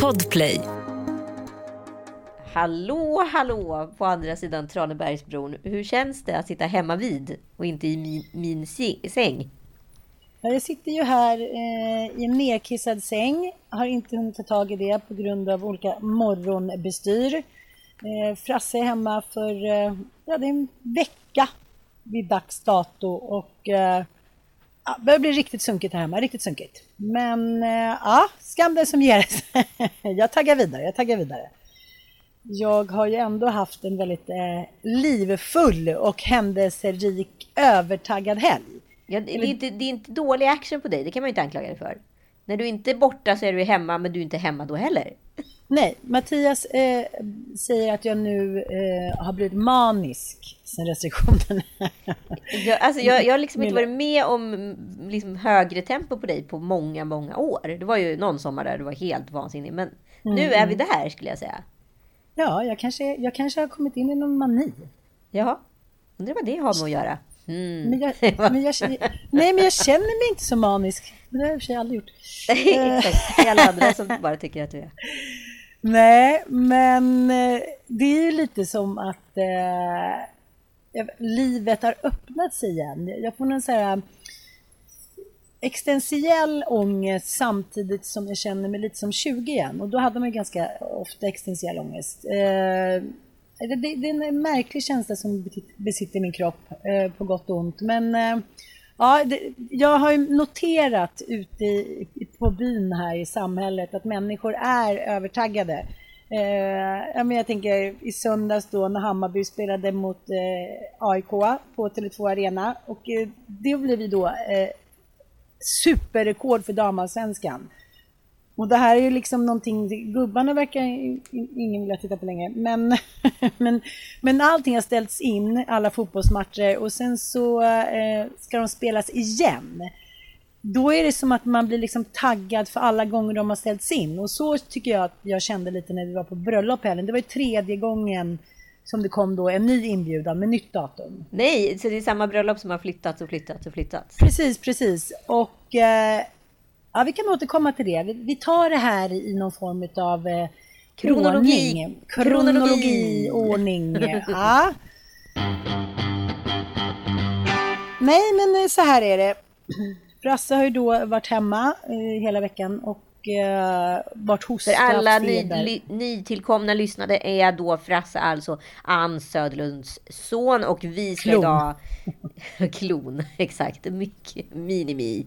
Podplay. Hallå, hallå på andra sidan Tranebergsbron. Hur känns det att sitta hemma vid och inte i min, min säng? Ja, Jag sitter ju här eh, i en nedkissad säng. Har inte hunnit ta tag i det på grund av olika morgonbestyr. Eh, Frasse är hemma för eh, ja, det är en vecka vid dags dato och eh, ja, börjar bli riktigt sunkigt här hemma, riktigt sunkigt. Men eh, ja, skam den som ger sig. jag taggar vidare, jag taggar vidare. Jag har ju ändå haft en väldigt eh, livfull och händelserik övertaggad helg. Ja, det, det, är inte, det är inte dålig action på dig, det kan man ju inte anklaga dig för. När du inte är borta så är du hemma, men du är inte hemma då heller. Nej, Mattias eh, säger att jag nu eh, har blivit manisk sen restriktionerna. Jag, alltså, jag, jag har liksom inte varit med om mm, liksom, högre tempo på dig på många, många år. Det var ju någon sommar där du var helt vansinnig. Men nu är vi där skulle jag säga. ja, jag kanske, jag kanske har kommit in i någon mani. Ja, undrar vad det har med att göra. Mm. Men jag, men jag, nej, men jag känner mig inte så manisk. Det har jag i och för sig aldrig gjort. Exakt, alla andra som bara tycker att du är. Nej, men eh, det är ju lite som att eh, livet har öppnat sig igen. Jag får någon så här eh, existentiell ångest samtidigt som jag känner mig lite som 20 igen. Och då hade man ju ganska ofta existentiell ångest. Eh, det, det, det är en märklig känsla som besitter min kropp, eh, på gott och ont. Men eh, ja, det, jag har ju noterat ute i, på byn här i samhället att människor är övertaggade. Eh, ja, men jag tänker i söndags då när Hammarby spelade mot eh, AIK på Tele2 Arena och eh, det blev ju då eh, superrekord för damallsvenskan. Och det här är ju liksom någonting, gubbarna verkar ingen vilja titta på längre, men, men, men allting har ställts in, alla fotbollsmatcher, och sen så eh, ska de spelas igen. Då är det som att man blir liksom taggad för alla gånger de har ställts in. Och så tycker jag att jag kände lite när vi var på bröllop helgen. Det var ju tredje gången som det kom då en ny inbjudan med nytt datum. Nej, så det är samma bröllop som har flyttats och flyttats och flyttats. Precis, precis. Och eh, ja, vi kan återkomma till det. Vi, tar det här i någon form av eh, Kronologi. ordning. Kronologi, ordning. Ja. Nej, men så här är det. Frasse har ju då varit hemma eh, hela veckan och eh, varit För hostat, alla ny, feber. ly, nytillkomna lyssnade är då Frasse alltså Ann Söderlunds son och vi ska Klon. idag... Klon, exakt. Mycket minimi.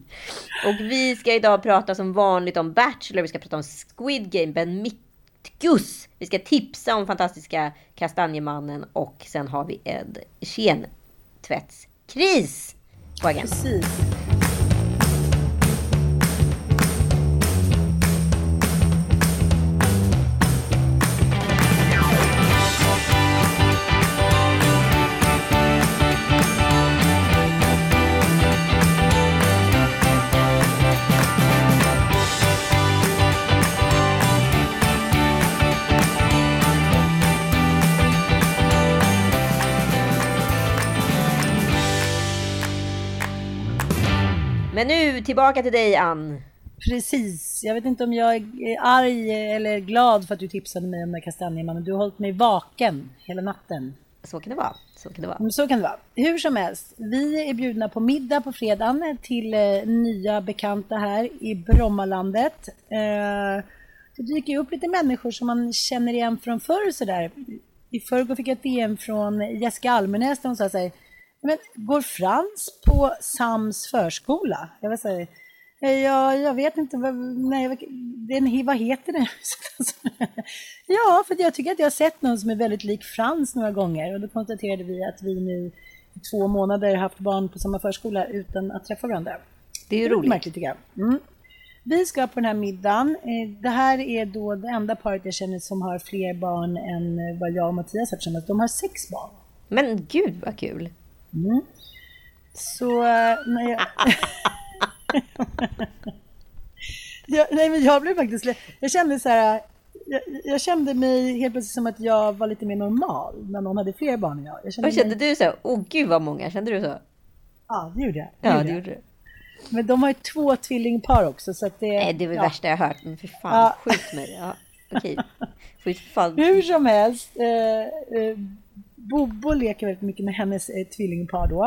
Och vi ska idag prata som vanligt om Bachelor, vi ska prata om Squid Game, Ben Mitkus. Vi ska tipsa om fantastiska Kastanjemannen och sen har vi en kentvättskris på agendan. Precis. Men nu tillbaka till dig Ann. Precis. Jag vet inte om jag är arg eller glad för att du tipsade mig om den kastanjemannen. Du har hållit mig vaken hela natten. Så kan det vara. Så kan det vara. Mm, Så kan det vara. Hur som helst, vi är bjudna på middag på fredagen till eh, nya bekanta här i Brommalandet. Eh, det dyker upp lite människor som man känner igen från förr sådär. I förrgår fick jag ett DM från Jessica Almenäs där hon sa så här, men går Frans på Sams förskola? Jag var så här, Ja, jag vet inte. Vad, nej, den, vad heter den? ja, för jag tycker att jag har sett någon som är väldigt lik Frans några gånger. Och då konstaterade vi att vi nu i två månader haft barn på samma förskola utan att träffa varandra. Det är ju roligt. Märkligt tycker jag. Mm. Vi ska på den här middagen. Eh, Det här är då det enda paret jag känner som har fler barn än eh, vad jag och Mattias har tillsammans. De har sex barn. Men gud vad kul. Så eh, när jag... jag, nej men jag blev faktiskt... Jag kände så här... Jag, jag kände mig helt plötsligt som att jag var lite mer normal när någon hade fler barn än jag. jag Vad kände mig, du så? Åh gud vad många. Kände du så? Ja, det gjorde jag. Ja, gjorde det gjorde du. Men de har ju två tvillingpar också så att det... Nej, det var det ja. värsta jag hört. Men för fan, Ja. skjut mig. Ja, okej. För fan... Hur som helst, eh, eh, Bobo leker väldigt mycket med hennes eh, tvillingpar då,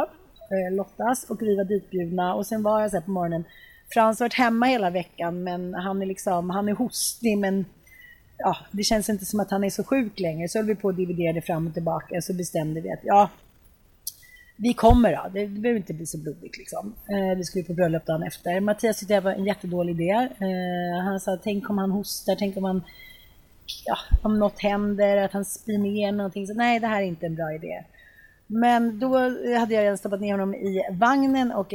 eh, Lottas, och vi var ditbjudna. Och sen var jag så här på morgonen, Frans har varit hemma hela veckan men han är liksom, han är hostig men ja, det känns inte som att han är så sjuk längre. Så höll vi på och dividerade fram och tillbaka så bestämde vi att ja, vi kommer då. Det, det behöver inte bli så blodigt liksom. Eh, vi skulle på bröllop dagen efter. Mattias tyckte det var en jättedålig idé. Eh, han sa, tänk om han hostar, tänk om han ja, om något händer, att han spyr ner någonting. Så nej, det här är inte en bra idé. Men då hade jag redan stoppat ner honom i vagnen och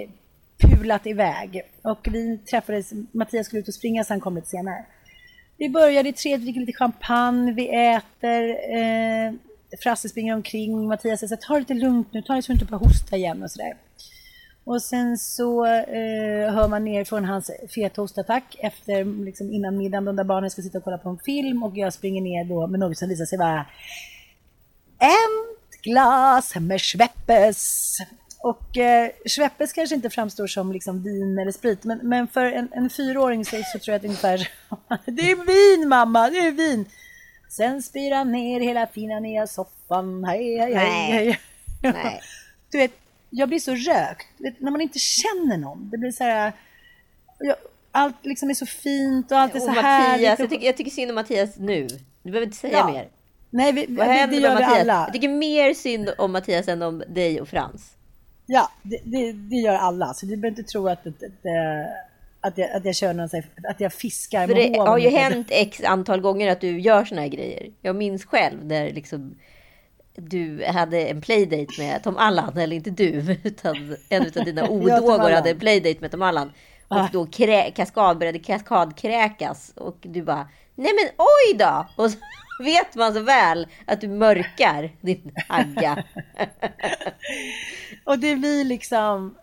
pulat iväg. Och vi träffades, Mattias skulle ut och springa så han kom lite senare. Vi började i tre, dricker lite champagne, vi äter, eh, Frasse springer omkring, Mattias säger ta det lite lugnt nu, ta det så du inte börjar hosta igen och sådär. Och sen så eh, hör man ner från hans feta hostattack efter, liksom innan middagen, de där barnen ska sitta och kolla på en film och jag springer ner då med något som visar sig vara ett glas med Schweppes. Och eh, Schweppes kanske inte framstår som liksom vin eller sprit, men, men för en, en fyraåring så, så tror jag att ungefär Det är vin mamma, det är vin! Sen spyr han ner hela fina nya soffan. Hej, hej, hej, Nej. hej. Nej. Du vet, jag blir så rökt. Vet, när man inte känner någon. Det blir så här... Jag, allt liksom är så fint och allt är Och så Mattias, härligt. jag tycker, jag tycker synd om Mattias nu. Du behöver inte säga Ja. mer. Nej, vi, Vad det, det gör med vi alla. Jag tycker mer synd om Mattias än om dig och Frans. Ja, det, det, det gör alla. Så du behöver inte tro att, att, att, eh, jag, att jag kör någon, att jag fiskar För med det har ju hänt x antal gånger att du gör såna här grejer. Jag minns själv när liksom du hade en playdate med Tom Allan, eller inte du, utan en av dina odågor hade en playdate med Tom Allan. Och Ah. då krä, kaskad började kaskadkräkas och du bara Nej men oj då! Och så vet man så väl att du mörkar din hagga. Och det blir liksom...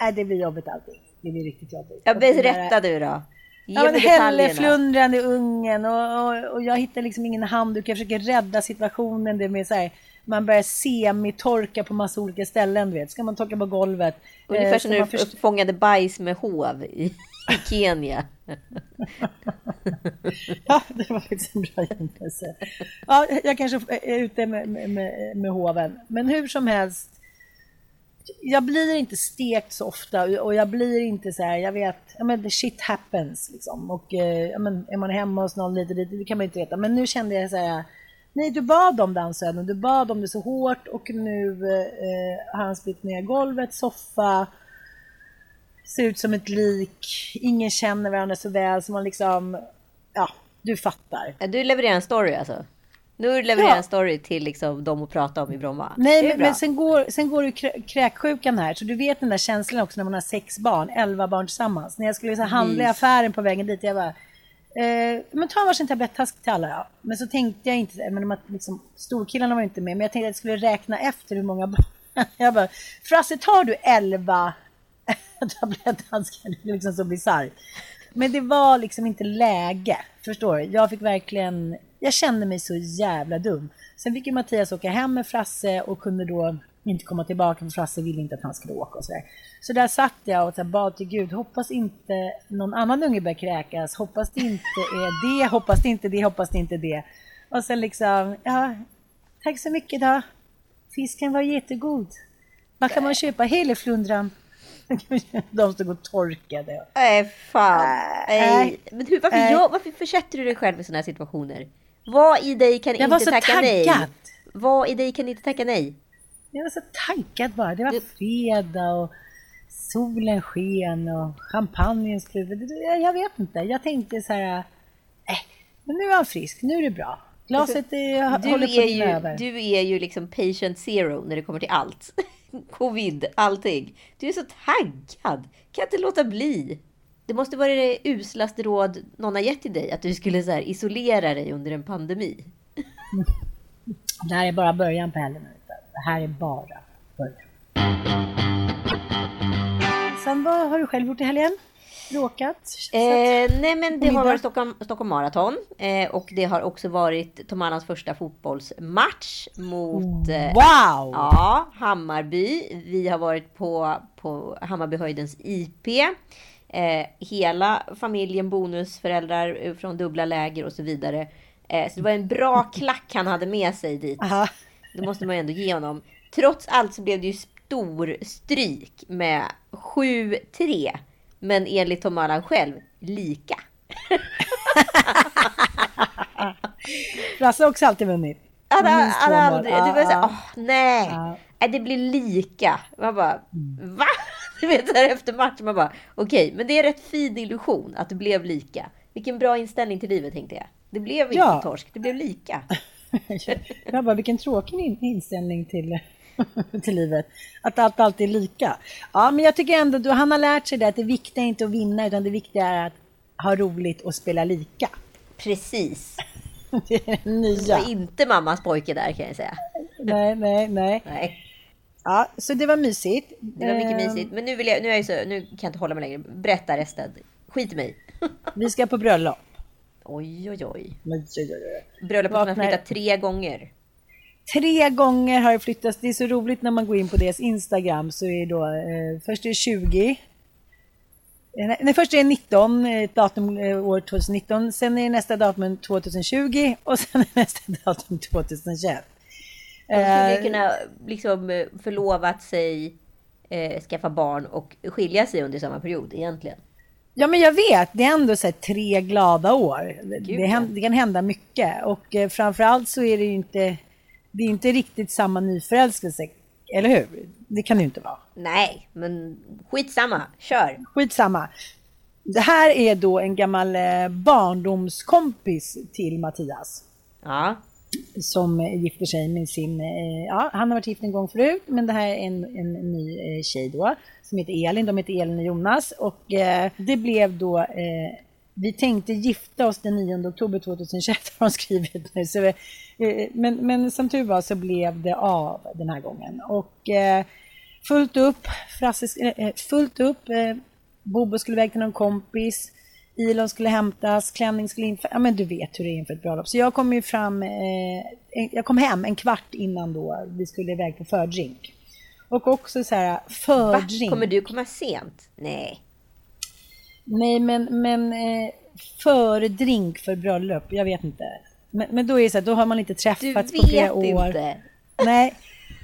Nej, det blir jobbigt allting. Det blir riktigt jobbigt. Ja, berätta du då. Ge Ja, men mig Helle detaljerna. flundrande ungen och, och, och jag hittar liksom ingen handduk. Jag försöker rädda situationen. Det med så här, man börjar semitorka på massa olika ställen. Vet. Ska man torka på golvet? Ungefär Eh, som när du först- fångade bajs med hov i, Kenya. Ja, det var faktiskt en bra jämförelse. Ja, jag kanske är ute med, med, med, med hoven. Men hur som helst. Jag blir inte stekt så ofta och jag blir inte så här, jag vet, ja men shit happens liksom. Och eh, ja, men är man hemma hos någon lite dit, det kan man inte veta. Men nu kände jag så här, nej du bad om dansöden, du bad om det så hårt och nu eh, har han spytt ner golvet, soffa, ser ut som ett lik, ingen känner varandra så väl så man liksom, ja, du fattar. Ja, Du levererar en story alltså? Nu levererar Ja. en story till liksom dem att prata om i Bromma. Nej, Det men, sen går, sen går ju krä, kräksjukan här, så du vet den där känslan också när man har sex barn, elva barn tillsammans. När jag skulle handla i affären på vägen dit, jag bara, eh, men ta varsin tablettask till alla Ja. Men så tänkte jag inte, men att liksom, storkillarna var inte med, men jag tänkte att jag skulle räkna efter hur många barn. Jag bara, Frasse tar du elva tablettaskar? Det är liksom så bisarrt. Men det var liksom inte läge, förstår du? Jag fick verkligen, jag kände mig så jävla dum. Sen fick ju Mattias åka hem med Frasse och kunde då inte komma tillbaka för Frasse ville inte att han skulle åka och sådär. Så där satt jag och så bad till Gud, hoppas inte någon annan unge börjar kräkas, hoppas det inte är det, hoppas det inte det, hoppas det inte det. Och sen liksom, ja, tack så mycket då. fisken var jättegod. Var kan man köpa hälleflundran? De stod och torkade. Nej, fan. Nej. Nej. Men hur, varför, Nej. gör, varför försätter du dig själv i sådana här situationer? Vad i dig kan Jag inte var så tacka nej? taggad. Vad i dig kan inte tacka nej? Jag var så taggad bara. Det var fredag och solen sken och champagnen skulle... Jag, vet inte. Jag tänkte så här... Äh, men nu är han frisk. Nu är det bra. Glaset är, Du håller på är, att ju, över. du är ju liksom patient zero när det kommer till allt. Covid, allting. Du är så taggad. Kan inte låta bli. Det måste vara det uslaste råd någon har gett till dig. Att du skulle så här isolera dig under en pandemi. Det här är bara början på helgen. Det här är bara början. Sen vad har du själv gjort i helgen? Bråkat? Eh, nej men det har varit Stockholm, Stockholm Marathon. Eh, och det har också varit Tom Allands första fotbollsmatch mot eh, Wow! Ja, Hammarby. Vi har varit på, på Hammarbyhöjdens IP. Eh, hela familjen, bonusföräldrar eh, från dubbla läger och så vidare. Eh, så det var en bra klack han hade med sig dit. Aha. Det måste man ju ändå ge honom. Trots allt så blev det ju stor stryk med 7-3. Men enligt Tom Allan själv, lika. Frasse har också alltid vunnit. Hade mål. aldrig, du var såhär, åh nej, Ja. Det blir lika. Man bara, va? Du vet här efter matchen, man bara, okej, men det är rätt fin illusion att det blev lika. Vilken bra inställning till livet tänkte jag. Det blev inte Ja. torsk, det blev lika. Jag bara, vilken tråkig in- inställning till, till livet. Att allt alltid är lika. Ja, men jag tycker ändå att han har lärt sig det att det viktiga är inte att vinna utan det viktiga är att ha roligt och spela lika. Precis. Det är det Det nya. var inte mammas pojke där kan jag säga. Nej, nej, nej. Nej, Ja, så det var mysigt. det var mycket Ehm, mysigt. Men nu, vill jag, nu, är jag så, nu kan jag inte hålla mig längre. Berätta resten. Skit i mig. Vi ska på bröllop. Oj, oj, oj. Oj, oj, oj. Bröllopet har flyttat tre gånger. Tre gånger har det flyttats. Det är så roligt när man går in på deras Instagram så är då eh, först är det 20. Eh, Nej, först är det 19, ett datum eh, år 2019. Sen är det nästa datum 2020 och sen är nästa datum 2021. De skulle Eh, kunna liksom eh, förlovat sig, eh, skaffa barn och skilja sig under samma period egentligen. Ja men jag vet, det är ändå så tre glada år. Det, Gud, det, hän- det kan hända mycket och eh, framförallt så är det ju inte, det är inte riktigt samma nyförälskelse, eller hur? Det kan det ju inte vara. Nej, men skitsamma. Kör! Skitsamma. Det här är då en gammal eh, barndomskompis till Mattias Ja, som eh, gifter sig med sin, eh, ja han har varit gift en gång förut men det här är en, en ny eh, tjej då som heter Elin, de heter Elin och Jonas och eh, det blev då eh, vi tänkte gifta oss den 9 oktober 2021 har de skrivit nu. Så vi, eh, men, men som tur var så blev det av den här gången. Och eh, fullt upp, Frasse, eh, eh, fullt upp, Bobo skulle iväg till någon kompis, Ilon skulle hämtas, klänning skulle införas. Ja men du vet hur det är inför ett bröllop. Så jag kom ju fram, eh, jag kom hem en kvart innan då vi skulle iväg på fördrink. Och också så här, Va? fördrink. Kommer du komma sent? Nej. Nej, men, men eh, före drink för bröllop, jag vet inte. Men, men då är det så här, då har man inte Du träffats på vet flera år. inte. Nej,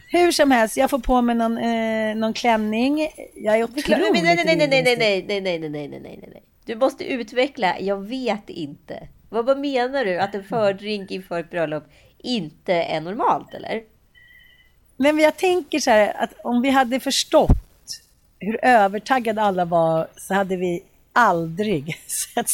hur som helst, jag får på mig någon, eh, någon klänning. Jag är otroligt Nej, nej, nej, nej, nej, nej, nej, nej, nej, nej, nej, nej, nej. Du måste utveckla, jag vet inte. Vad, vad menar du? Att en fördrink inför ett bröllop inte är normalt, eller? Nej, men jag tänker så här att om vi hade förstått hur övertaggade alla var så hade vi aldrig sett.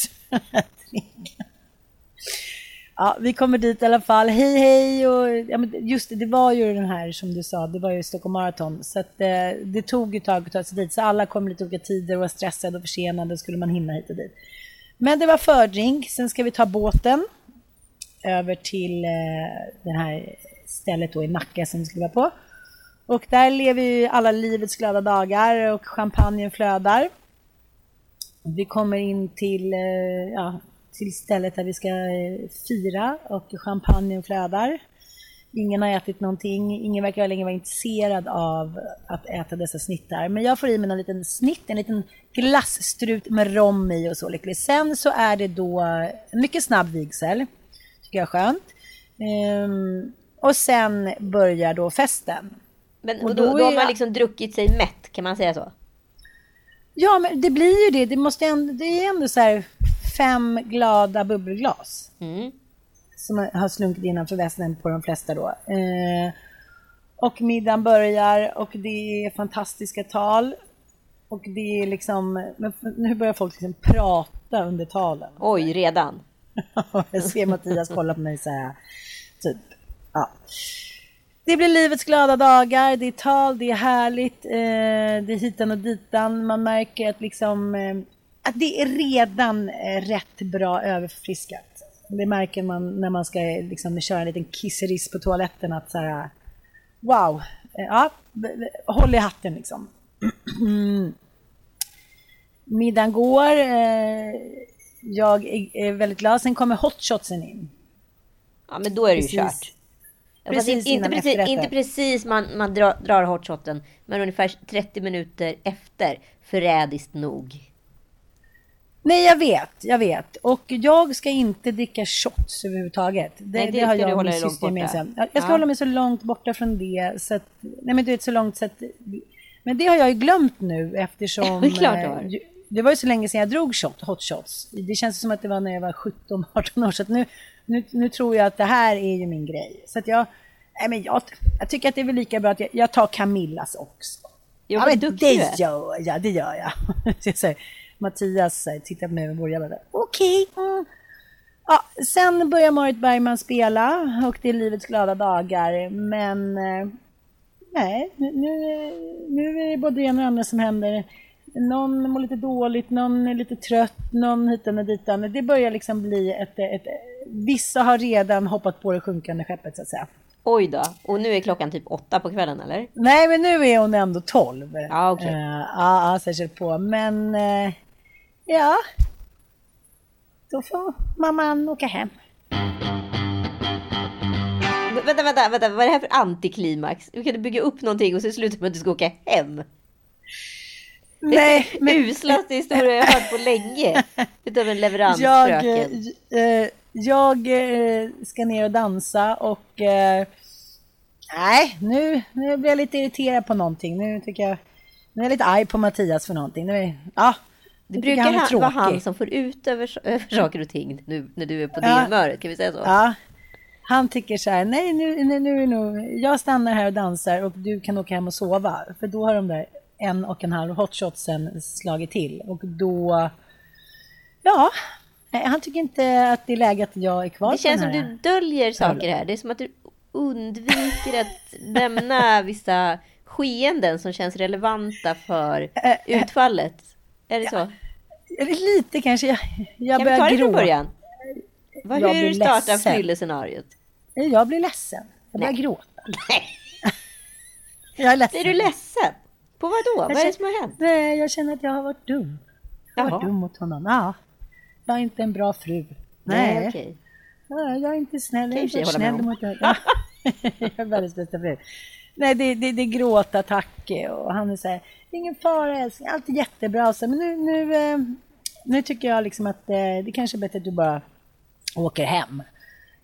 Ja, vi kommer dit i alla fall. Hej hej! Och, ja, men just det, det var ju den här som du sa, det var ju Stockholm Marathon. Så att, eh, det tog ett tag att ta sig dit. Så alla kom lite olika tider och var stressade och försenade skulle man hinna hit och dit. Men det var fördrink, sen ska vi ta båten över till eh, den här stället då i Nacka som vi skulle vara på. Och där lever ju alla livets glada dagar och champagnen flödar. Vi kommer in till, eh, ja, till stället där vi ska eh, fira och champagnen flödar. Ingen har ätit någonting, ingen verkar längre vara intresserad av att äta dessa snittar. Men jag får i mig en liten snitt, en liten glasstrut med rom i och så lycklig. Sen så är det då en mycket snabb vigsel. Tycker jag är skönt. Ehm, och sen börjar då festen. Men Och och då, då då har man liksom druckit sig mätt, kan man säga så? Ja, men det blir ju det. Det, måste ändå, det är ändå så här fem glada bubbelglas. Mm. Som har slunkit innanför västen på de flesta då. Eh, och middagen börjar och det är fantastiska tal. Och det är liksom, men nu börjar folk liksom prata under talen. Oj, redan. Jag ser Mattias kolla på mig så här, typ. Ja. Det blir livets glada dagar, det är tal, det är härligt, eh, det är hitan och ditan. Man märker att liksom eh, att det är redan eh, rätt bra överfriskat. Det märker man när man ska eh, liksom köra en liten kisseriss på toaletten att så här, wow, eh, ja, håll i hatten liksom. Middagen går, eh, jag är, är väldigt glad. Sen kommer hotshotsen in. Ja, men då är det ju Precis. kört. Precis inte, precis, inte precis man, man drar, drar hotshoten, men ungefär 30 minuter efter. Förrädiskt nog. Nej, jag vet, jag vet. Och jag ska inte dricka shots överhuvudtaget. Det, Nej, det har ska du jag och min syster gemensamt. Jag ska Ja. hålla mig så långt borta från det. Så att, nej, men du vet så långt så att... Men det har jag ju glömt nu eftersom... Det klart eh, har. Det var ju så länge sedan jag drog shot, hot shots. Det känns som att det var när jag var 17-18 år. Så nu, nu, nu tror jag att det här är ju min grej. Så att jag... Nej, men jag, jag tycker att det är väl lika bra att jag, jag tar Camillas också. Ja, Ja, men det gör jag, det gör jag. Så jag säger, Mattias eh, tittar på mig och börjar bara, okej. mm. Ja, sen börjar Marit Bergman spela och det är livets glada dagar. Men eh, nej, nu, nu, är det både det ena och andra som händer. Någon mår lite dåligt, någon är lite trött, någon hitan och ditan. Det börjar liksom bli ett, ett... Vissa har redan hoppat på det sjunkande skeppet så att säga. Oj då. Och nu är klockan typ åtta på kvällen, eller? Nej, men nu är hon ändå 12. Ja, okej. Eh, ja, jag kör på. Men eh, ja, då får mamman åka hem. Vänta, vänta, vänta. Vad är det här för antiklimax? Hur kan du bygga upp någonting och så slutar med att du ska åka hem? Nej, men Uslaste historia jag har hört på länge. Utav en jag, leveransfröken. eh, jag eh, ska ner och dansa och eh, nej, nu, nu blir jag lite irriterad på någonting. Nu tycker jag, nu är jag lite arg på Mattias för någonting. Nu är, ja, Det brukar han han vara han som får ut över, över saker och ting nu när du är på det Ja. humöret. Kan vi säga så? Ja, han tycker så här, nej nu, nu, nu nog, jag stannar här och dansar och du kan åka hem och sova. För då har de där en och en halv hotshotsen slagit till och då, ja, nej, han tycker inte att det är läge att jag är kvar Det känns som här. du döljer saker här. Det är som att du undviker att nämna vissa skeenden som känns relevanta för Äh, utfallet. Är det så? Eller Lite kanske, jag, jag Kan vi börjar ta det från början? Vad, Jag hur startar fyllescenariot? Jag blir ledsen, jag börjar Nej. gråta. Nej, Jag är ledsen. är du ledsen? På vad då? Vad är det som har hänt? Nej, jag känner att jag har varit dum. Jag har varit dum mot honom. Ja, jag är inte en bra fru. Nej. okej. Ja, jag är inte snäll. Jag är inte snäll mot ja. Jag är världens bästa fru. Nej, det, det, det är gråtattack och han är så här, "Det är ingen fara älskling, allt är jättebra. Så, men nu, nu, eh, nu tycker jag liksom att eh, det kanske är bättre att du bara åker hem.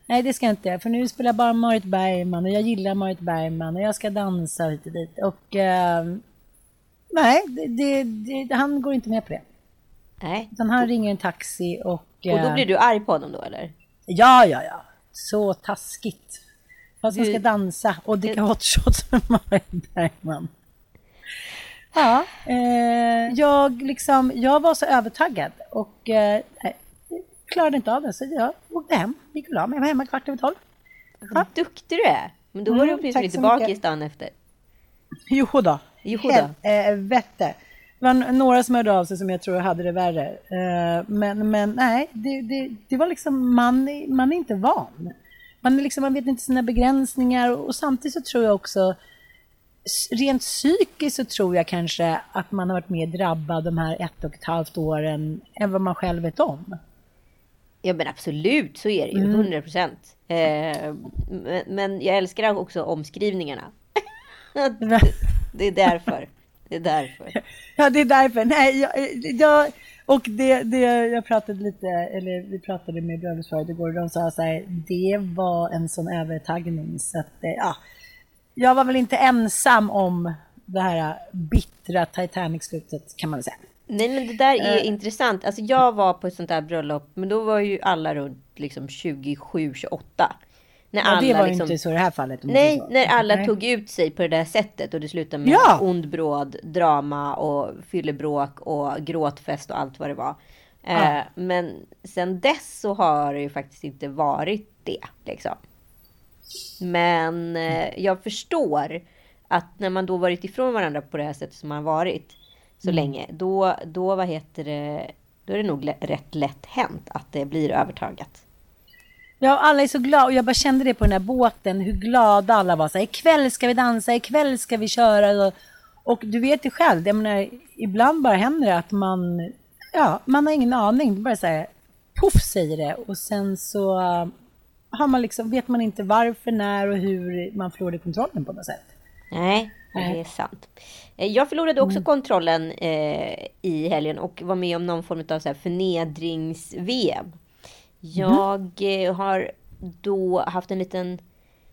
Nej, det ska jag inte, för nu spelar jag bara Marit Bergman och jag gillar Marit Bergman och jag ska dansa hit och dit. Och eh, nej, det, det, det, han går inte med på det. Nej. Utan han ringer en taxi och... Och då eh, blir du arg på honom då eller? Ja, ja, ja. Så taskigt. Som Du- ska dansa och dricka hot shots med Marit Bergman. Ja, eh, jag, liksom, jag var så övertaggad och eh, klarade inte av det. Så jag åkte hem, gick och la mig. Jag var hemma kvart över tolv. Vad duktig du är! Men då var Mm, du åtminstone tillbaka mycket. i stan efter. Jo då. Jo då. Helvete. Det var några som hörde av sig som jag tror hade det värre. Eh, Men, men nej, det, det, det var liksom, man, är- man är inte van. Man, är liksom, man vet inte sina begränsningar och, och samtidigt så tror jag också, rent psykiskt så tror jag kanske att man har varit mer drabbad de här ett och ett halvt åren än vad man själv vet om. Ja men absolut, så är det ju. Mm. 100 procent. Eh, men, men jag älskar också omskrivningarna. det är därför. Det är därför. Ja, det är därför. Nej, jag, jag, Och det, det, jag pratade lite, eller vi pratade med bröllopsparet igår och de sa så här, det var en sån övertagning så att, ja. Jag var väl inte ensam om det här bittra Titanic-slutet kan man väl säga. Nej men det där är uh, intressant. Alltså jag var på ett sånt där bröllop, men då var ju alla runt liksom 27, 28. När ja, alla det var liksom, inte så i det här fallet. Nej, när alla nej. tog ut sig på det där sättet och det slutade med ja. ond bråd, drama och fyllebråk och gråtfest och allt vad det var. Ja. Eh, men sen dess så har det ju faktiskt inte varit det. Liksom. Men eh, jag förstår att när man då varit ifrån varandra på det här sättet som man varit så mm. länge, då, då, vad heter det, då är det nog rätt lätt hänt att det blir övertaget. Ja, alla är så glada och jag bara kände det på den här båten, hur glada alla var. Så här, ikväll ska vi dansa, ikväll ska vi köra. Och, du vet ju själv, jag menar, ibland bara händer det att man, ja, man har ingen aning. Det bara så här, poff säger det och sen så uh, har man liksom, vet man inte varför, när och hur man förlorade kontrollen på något sätt. Nej, det är sant. Eh, jag förlorade också mm. kontrollen eh, i helgen och var med om någon form av förnedrings-VM. Jag mm. har då haft en liten...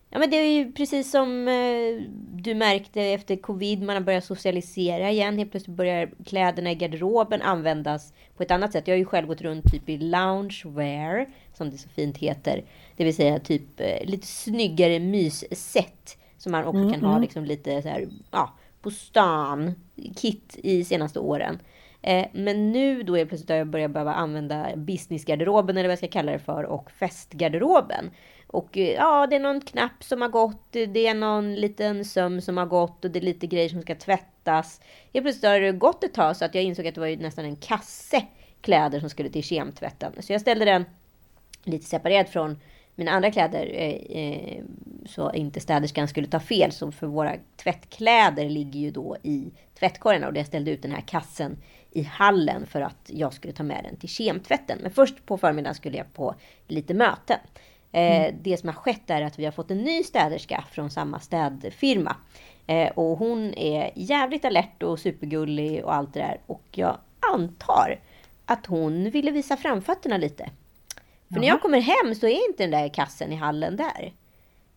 Ja men det är ju precis som eh, du märkte efter covid, man har börjat socialisera igen. Helt plötsligt börjar kläderna i garderoben användas på ett annat sätt. Jag har ju själv gått runt typ i loungewear, som det så fint heter. Det vill säga typ eh, lite snyggare mysset. Som man också mm, kan ha mm. liksom lite så här, ja, på stan, kit i senaste åren. Eh, men nu då är plötsligt har jag börjat behöva använda businessgarderoben eller vad jag ska kalla det för och festgarderoben. Och eh, ja, det är någon knapp som har gått, det är någon liten söm som har gått och det är lite grejer som ska tvättas. Helt plötsligt har det gått ett tag så att jag insåg att det var nästan en kasse kläder som skulle till kemtvätten. Så jag ställde den lite separerat från mina andra kläder eh, eh, så inte städerskan skulle ta fel. Så för våra tvättkläder ligger ju då i tvättkorgen och jag ställde ut den här kassen i hallen för att jag skulle ta med den till kemtvätten. Men först på förmiddagen skulle jag på lite möten. Eh, mm. Det som har skett är att vi har fått en ny städerska från samma städfirma. Eh, och hon är jävligt alert och supergullig och allt det där. Och jag antar att hon ville visa framfötterna lite. För Jaha. när jag kommer hem så är inte den där kassen i hallen där.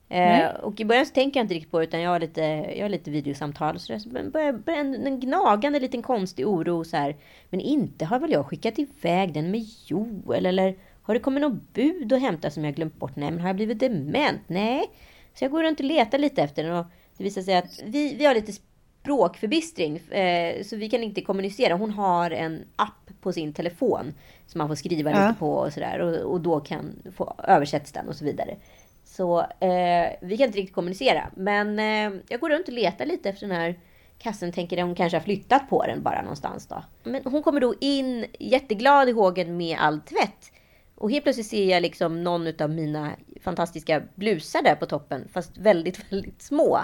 Eh, och i början så tänker jag inte riktigt på det utan jag har lite, jag har lite videosamtal och sådär. Så börjar, börjar en, en gnagande liten konstig oro så här. Men inte har väl jag skickat iväg den med Joel eller har det kommit något bud att hämta som jag glömt bort? Nej, men har jag blivit dement? Nej. Så jag går runt och letar lite efter den och det visar sig att vi, vi har lite språkförbistring. Eh, så vi kan inte kommunicera. Hon har en app på sin telefon som man får skriva ja. lite på och sådär. Och, och då kan få översätts den och så vidare. Så eh, vi kan inte riktigt kommunicera. Men eh, jag går runt och letar lite efter den här kassen. Tänker att hon kanske har flyttat på den bara någonstans då. Men hon kommer då in jätteglad i hågen med all tvätt. Och helt plötsligt ser jag liksom någon av mina fantastiska blusar där på toppen. Fast väldigt, väldigt små.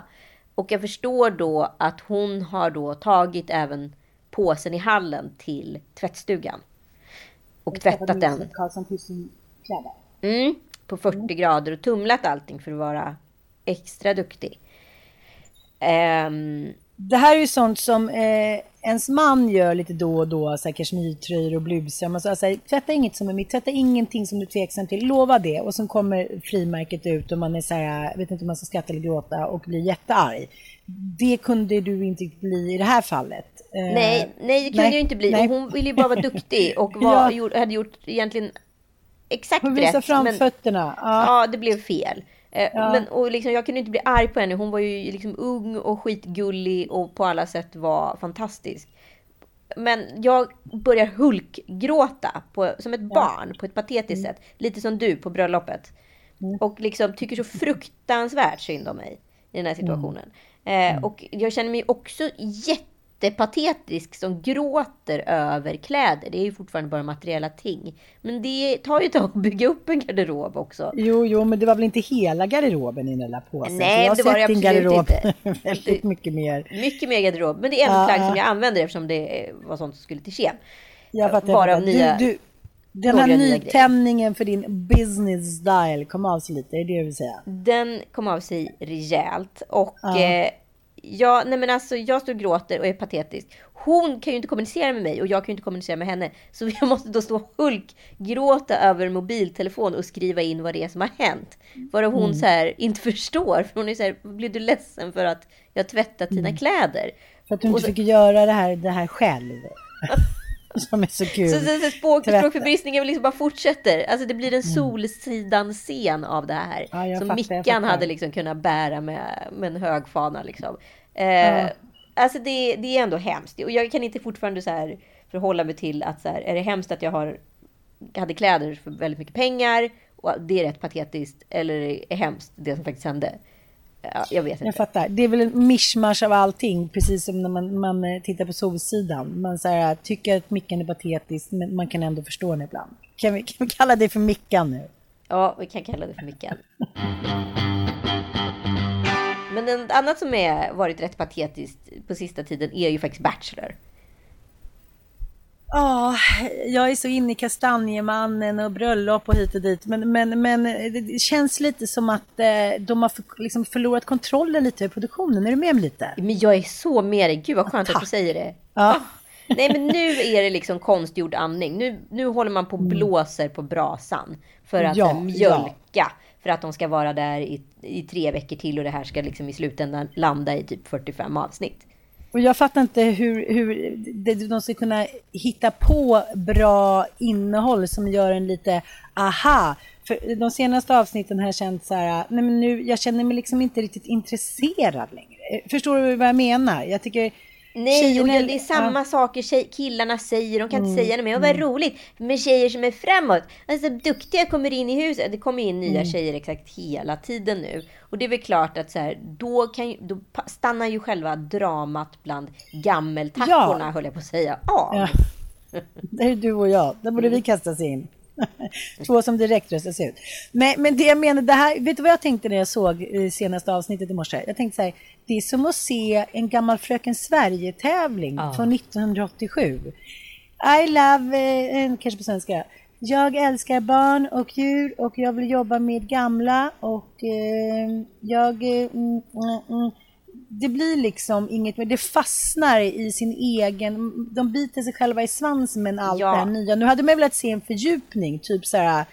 Och jag förstår då att hon har då tagit även påsen i hallen till tvättstugan. Och tvättat den. Mm, på 40 mm. grader och tumlat allting för att vara extra duktig. Um, det här är ju sånt som eh, ens man gör lite då och då, så här kashmirtröjor och blusar. Man säger, tvätta inget som är mitt, tvätta ingenting som du är tveksam till, lova det. Och sen kommer frimärket ut och man är så här, vet inte om man ska skratta eller gråta och blir jättearg. Det kunde du inte bli i det här fallet. Eh, nej, nej, det kunde nej, jag inte bli. Nej. hon ville ju bara vara duktig och var, ja. hade gjort egentligen exakt Hon visar framfötterna. Ja. ja, det blev fel. Eh, ja. Men, och liksom, jag kunde inte bli arg på henne. Hon var ju liksom ung och skitgullig och på alla sätt var fantastisk. Men jag börjar hulkgråta på, som ett ja. barn på ett patetiskt mm. sätt. Lite som du på bröllopet. Mm. Och liksom tycker så fruktansvärt synd om mig i den här situationen. Mm. Eh, och jag känner mig också jätte jättepatetisk som gråter över kläder. Det är ju fortfarande bara materiella ting. Men det tar ju ett tag att bygga upp en garderob också. Jo, jo, men det var väl inte hela garderoben i den där påsen? Nej, jag det var det absolut garderob inte. väldigt mycket mer. Mycket mer garderob. Men det är en plagg som jag använder eftersom det var sånt som skulle till kem. Jag fattar. Bara nya... Du, du... Den här nytändningen för din business style kom av sig lite, är det det du vill säga? Den kom av sig rejält och ja. eh, Ja, nej men alltså jag står och gråter och är patetisk. Hon kan ju inte kommunicera med mig och jag kan ju inte kommunicera med henne. Så jag måste då stå och hulkgråta över mobiltelefon och skriva in vad det är som har hänt. Varav hon så här inte förstår. För hon är så här, blir du ledsen för att jag tvättat dina kläder? För att du inte så- fick göra det här, det här själv. Som är så kul. Så, så, så språk, Tvätta. språkförbristningen liksom bara fortsätter. Alltså det blir en Solsidan-scen av det här. Ja, jag som fattar, Mickan hade liksom kunnat bära med, med en hög fana. Liksom. Eh, Alltså det, det är ändå hemskt. Och jag kan inte fortfarande så här förhålla mig till att så här, är det hemskt att jag har, hade kläder för väldigt mycket pengar och det är rätt patetiskt. Eller är hemskt det som faktiskt hände? Ja, jag vet Jag inte. fattar. Det är väl en mischmasch av allting, precis som när man, man eh, tittar på Solsidan. Man så här, tycker att Mickan är patetisk, men man kan ändå förstå den ibland. Kan vi, kan vi kalla det för Mickan nu? Ja, vi kan kalla det för Mickan. Men en annat som är varit rätt patetiskt på sista tiden är ju faktiskt Bachelor. Ja, jag är så inne i Kastanjemannen och bröllop och hit och dit. Men, men, men det känns lite som att eh, de har för, liksom förlorat kontrollen lite över produktionen. Är du med mig lite? Men jag är så med dig. Gud vad skönt att du Tack. säger det. Ja. Nej men nu är det liksom konstgjord andning. Nu, nu håller man på och blåser på brasan. För att Mm. Ja, mjölka. För att de ska vara där i, i tre veckor till och det här ska liksom i slutändan landa i typ 45 avsnitt. Och jag fattar inte hur, hur de ska kunna hitta på bra innehåll som gör en lite aha. För de senaste avsnitten har jag känt så här, nej men nu, jag känner mig liksom inte riktigt intresserad längre. Förstår du vad jag menar? Jag tycker Nej, och det, är samma ja. Mm. saker tjej, killarna säger. De kan inte säga det mer. Och vad roligt med tjejer som är framåt. Alltså duktiga kommer in i huset. Det kommer in nya Mm. tjejer exakt hela tiden nu. Och det är väl klart att så här, då, kan, då stannar ju själva dramat bland gammeltackorna, Ja. höll jag på att säga, av. Ja. Det är du och jag. Där borde vi kastas in. Två som direkt röstas ut. Men, men det jag menar, det här, vet du vad jag tänkte när jag såg eh, senaste avsnittet i morse? Jag tänkte så här, det är som att se en gammal Fröken Sverige-tävling från 1987. I love, eh, kanske på svenska. Jag älskar barn och djur och jag vill jobba med gamla och eh, jag... Eh, mm, mm, mm. Det blir liksom inget mer, det fastnar i sin egen, de biter sig själva i svansen med allt Ja. det här nya. Nu hade man velat se en fördjupning, typ så här,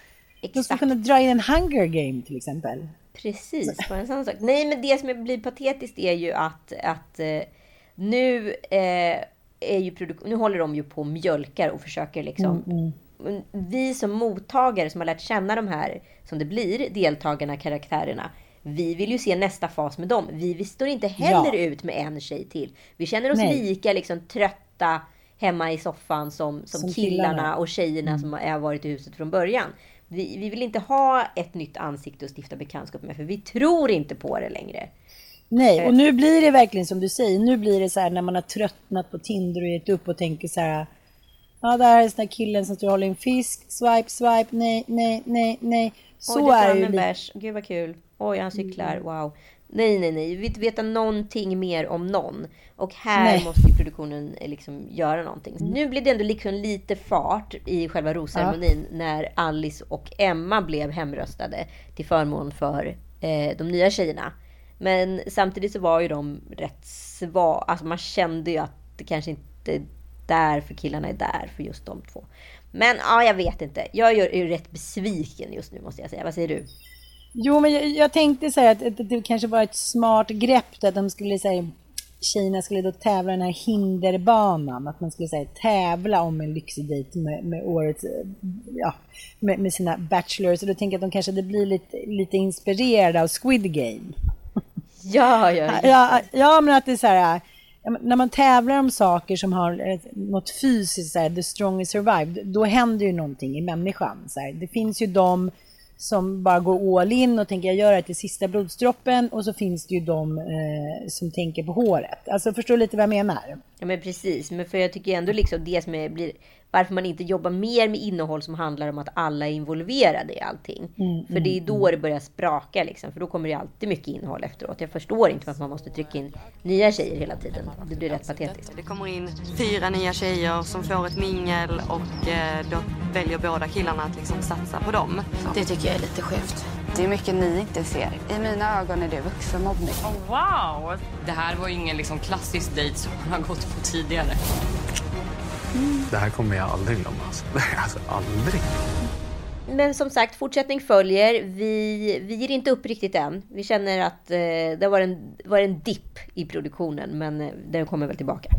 de skulle kunna dra in en hunger game till exempel. Precis, bara en sån sak. Nej, men det som blir patetiskt är ju att, att eh, nu eh, är ju produk- nu håller de ju på och mjölkar och försöker liksom Men vi som mottagare som har lärt känna de här, som det blir, deltagarna, karaktärerna. Vi vill ju se nästa fas med dem. Vi, vi står inte heller Ja. ut med en tjej till. Vi känner oss Nej. lika liksom trötta hemma i soffan som, som, Som killarna, killarna. och tjejerna som har varit i huset från början. Vi, vi vill inte ha ett nytt ansikte att stifta bekantskap med, för vi tror inte på det längre. Nej, och nu blir det verkligen som du säger, nu blir det så här när man har tröttnat på Tinder och gett upp och tänker så här, ja det här är den där killen som står och håller en fisk, swipe, swipe, nej, nej, nej, nej. Så Oj, det är det ju. Gud vad kul. Oj, han cyklar. Wow. Nej, nej, nej. Vi vill inte veta någonting mer om någon. Och här Nej. måste ju produktionen eh, liksom göra någonting. Nu blir det ändå liksom lite fart i själva rosceremonin när Alice och Emma blev hemröstade till förmån för eh, de nya tjejerna. Men samtidigt så var ju de rätt svaga. Alltså man kände ju att det kanske inte är därför killarna är där för just de två. Men ja, jag vet inte. Jag är ju rätt besviken just nu måste jag säga. Vad säger du? Jo, men jag, jag tänkte säga att, att det kanske var ett smart grepp att de skulle säga Kina skulle då tävla den här hinderbanan, att man skulle säga tävla om en lyxig dejt med, med årets, eh, ja, med, med sina bachelors. Och då tänker jag att de kanske det blir lite, lite inspirerade av Squid Game. Ja, ja, ja. Ja, men att det är så här, när man tävlar om saker som har ett, något fysiskt, så här, the strongest survive, då händer ju någonting i människan. Så här. Det finns ju de som bara går all in och tänker jag gör det till sista blodsdroppen och så finns det ju de eh, som tänker på håret. Alltså förstår du lite vad jag menar? Ja men precis, men för jag tycker ändå liksom det som är, blir varför man inte jobbar mer med innehåll som handlar om att alla är involverade i allting. för det är då det börjar spraka liksom, för då kommer det alltid mycket innehåll efteråt. Jag förstår inte varför man måste trycka in nya tjejer hela tiden. Det blir rätt patetiskt. Det kommer in fyra nya tjejer som får ett mingel och eh, då väljer båda killarna att liksom satsa på dem. Det tycker jag är lite skevt. Det är mycket ni inte ser. I mina ögon är det vuxenmobbning. Wow! Det här var ju ingen liksom klassisk dejt som man har gått på tidigare. Det här kommer jag aldrig glömma. Alltså, alltså aldrig. Men som sagt, fortsättning följer. Vi, vi ger inte upp riktigt än. Vi känner att eh, det var en, var en dipp i produktionen, men eh, den kommer väl tillbaka.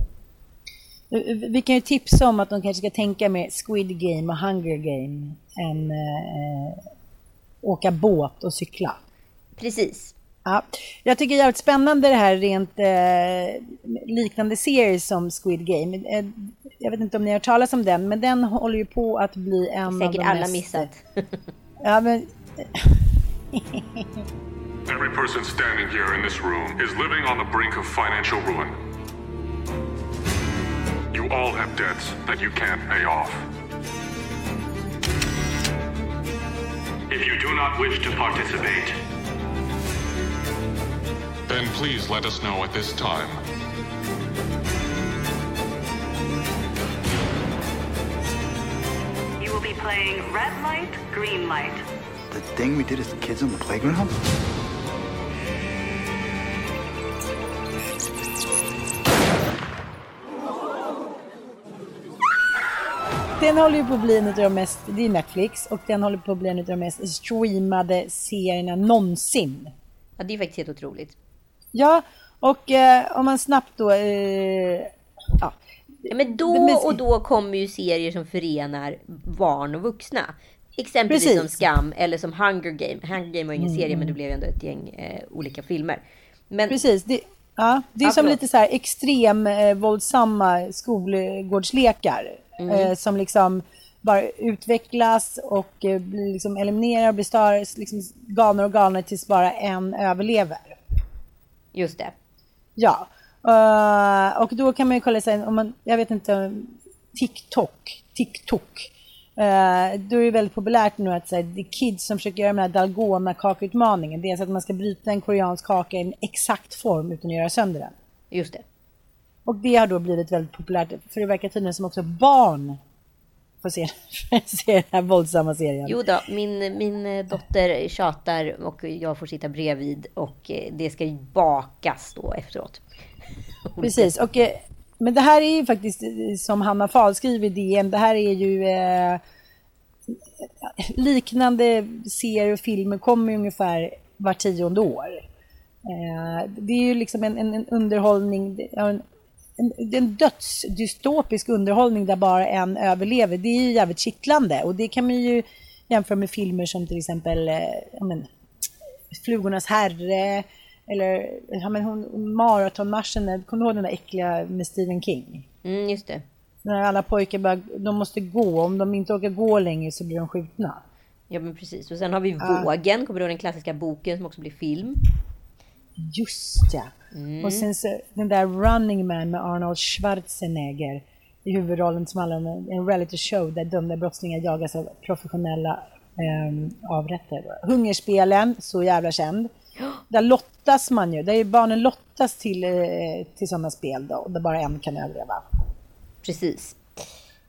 Vi kan ju tipsa om att de kanske ska tänka med Squid Game och Hunger Game än eh, åka båt och cykla. Precis. Ja, jag tycker det är jävligt spännande det här rent eh, liknande serier som Squid Game. Jag vet inte om ni har hört talas om den, men den håller ju på att bli en Säkert av de alla mest... missat. Ja, men Every person standing here in this room is living on the brink of financial ruin. You all have debts that you can't pay off. If you do not wish to participate, Then please let us know at this time. Will be playing red light, green light. The thing we did as kids on the playground? den håller ju på att bli en av de mest, det är Netflix, och den håller på att bli en av de mest streamade serierna någonsin. Ja, det är faktiskt helt otroligt. Ja, och eh, om man snabbt då... Eh, ja. Ja, men då Men- och då kommer ju serier som förenar barn och vuxna. Exempelvis Precis. som Skam eller som Hunger Game. Hunger Game var ingen Mm. serie men det blev ändå ett gäng eh, olika filmer. Men Precis, det, ja, det är Ja, som förlåt. lite så här extrem eh, våldsamma skolgårdslekar. Mm. Eh, som liksom bara utvecklas och eh, blir liksom eliminerar och blir större, liksom galnare och galnare tills bara en överlever. just det. Ja, Eh, och då kan man ju kolla sig, om man, jag vet inte, TikTok, TikTok. Uh, då är det väldigt populärt nu att här, det är kids som försöker göra den här dalgona kakutmaningen. Det är så att man ska bryta en koreansk kaka i en exakt form utan att göra sönder den. Just det. Och det har då blivit väldigt populärt, för det verkar tydligen som också barn får se, se den här våldsamma serien. Jo då, min, min eh, dotter tjatar och jag får sitta bredvid och det ska bakas då efteråt. Precis, och, eh, men det här är ju faktiskt eh, som Hanna Fahl skriver i DN, det här är ju eh, liknande serier och filmer kommer ungefär var tionde år. Eh, det är ju liksom en, en, en underhållning, det- en, en, en dödsdystopisk underhållning där bara en överlever. Det är ju jävligt kittlande och det kan man ju jämföra med filmer som till exempel eh, men, Flugornas herre eller ja, men hon, maratonmarschen, kommer du ihåg den där äckliga med Stephen King? Mm, just det. När alla pojkar bara, de måste gå, om de inte orkar gå längre så blir de skjutna. Ja men precis. Och sen har vi Ja. Vågen, kommer du ihåg den klassiska boken som också blir film? Just ja! Mm. Och sen så den där Running Man med Arnold Schwarzenegger i huvudrollen som handlar om en reality show där dömda brottslingar jagas av professionella um, avrättare. Hungerspelen, så jävla känd. Där lottas man ju, där är barnen lottas till, eh, till sådana spel då, och där bara en kan överleva. Precis.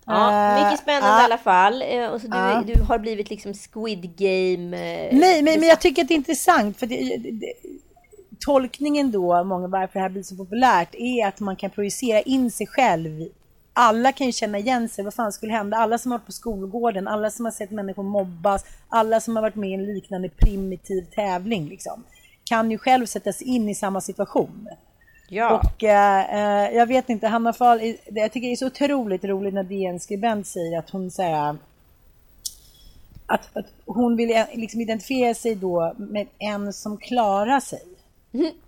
Ja, Eh, mycket spännande ja. i alla fall. Eh, Och så du, Ja. du har blivit liksom Squid Game... Nej, men, men jag tycker att det är intressant för det, det, tolkningen då, av många varför det här blir så populärt, är att man kan projicera in sig själv. Alla kan ju känna igen sig, vad fan skulle hända? Alla som har varit på skolgården, alla som har sett människor mobbas, alla som har varit med i en liknande primitiv tävling liksom, kan ju själv sätta sig in i samma situation. Ja. Och eh, eh, jag vet inte, Hanna Fahl, jag tycker det är så otroligt roligt när DN-skribent säger att hon säger att, att hon vill eh, liksom identifiera sig då med en som klarar sig.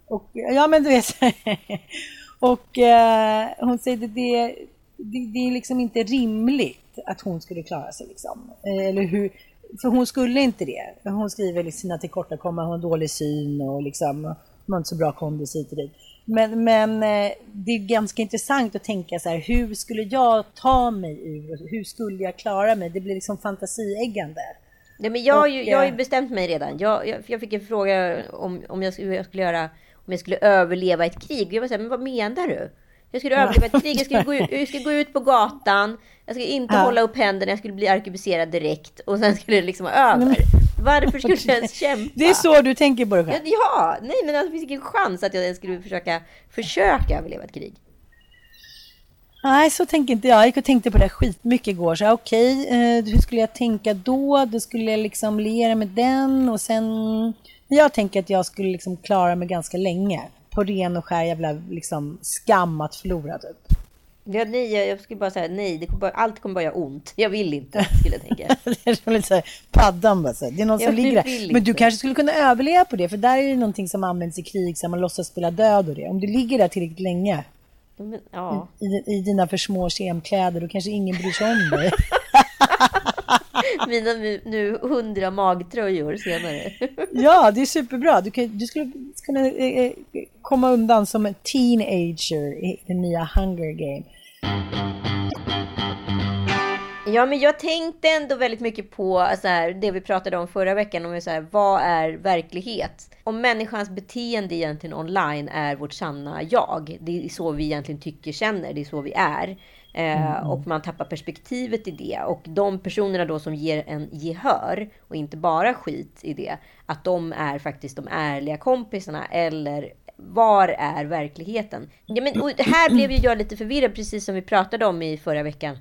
Och, ja men du vet. och eh, hon säger att det, det, det är liksom inte rimligt att hon skulle klara sig. Liksom. Eh, Eller hur, för hon skulle inte det. Hon skriver liksom sina tillkortakommanden, hon har dålig syn och liksom, hon har inte så bra kondis hit och dit. Men, men eh, det är ganska intressant att tänka så här, hur skulle jag ta mig ur? Hur skulle jag klara mig? Det blir liksom fantasieggande. Nej, men jag, Och, jag har ju eh, bestämt mig redan. Jag, jag, jag fick en fråga om, om jag, skulle- jag skulle göra om jag skulle överleva ett krig. Jag var så här, men vad menar du? Jag skulle överleva ett krig, jag skulle, gå ut, jag skulle gå ut på gatan, jag skulle inte Ja. hålla upp händerna, jag skulle bli arkebuserad direkt och sen skulle det liksom vara över. Varför skulle jag ens kämpa? Det är så du tänker på det själv? Ja, nej men alltså, det finns ingen chans att jag ens skulle försöka, försöka överleva ett krig. Nej, så tänker inte jag. Jag gick och tänkte på det skitmycket igår. Så okej, okay, eh, hur skulle jag tänka då? Då skulle jag liksom liera med den och sen... Jag tänker att jag skulle liksom klara mig ganska länge. På ren och skär jävla liksom skam att förlora typ. Ja, nej, jag skulle bara säga nej. Det kommer bara, allt kommer bara göra ont. Jag vill inte, skulle jag tänka. det är lite så här, paddan bara så här. Det är någon som ligger där. Men du kanske skulle kunna överleva på det, för där är det någonting som används i krig, så man låtsas spela död och det. Om du ligger där tillräckligt länge men, ja. i, i dina för små kemkläder, då kanske ingen bryr sig om dig. Mina nu hundra magtröjor senare. ja, det är superbra. Du, kan, du skulle kunna eh, eh, komma undan som en teenager i den nya Hunger Game. Ja, men jag tänkte ändå väldigt mycket på så här, det vi pratade om förra veckan. Om så här, vad är verklighet? Om människans beteende egentligen online är vårt sanna jag. Det är så vi egentligen tycker, känner. Det är så vi är. Eh, mm. Och man tappar perspektivet i det. Och de personerna då som ger en gehör och inte bara skit i det. Att de är faktiskt de ärliga kompisarna. Eller var är verkligheten? Ja, men, här blev ju jag lite förvirrad, precis som vi pratade om i förra veckan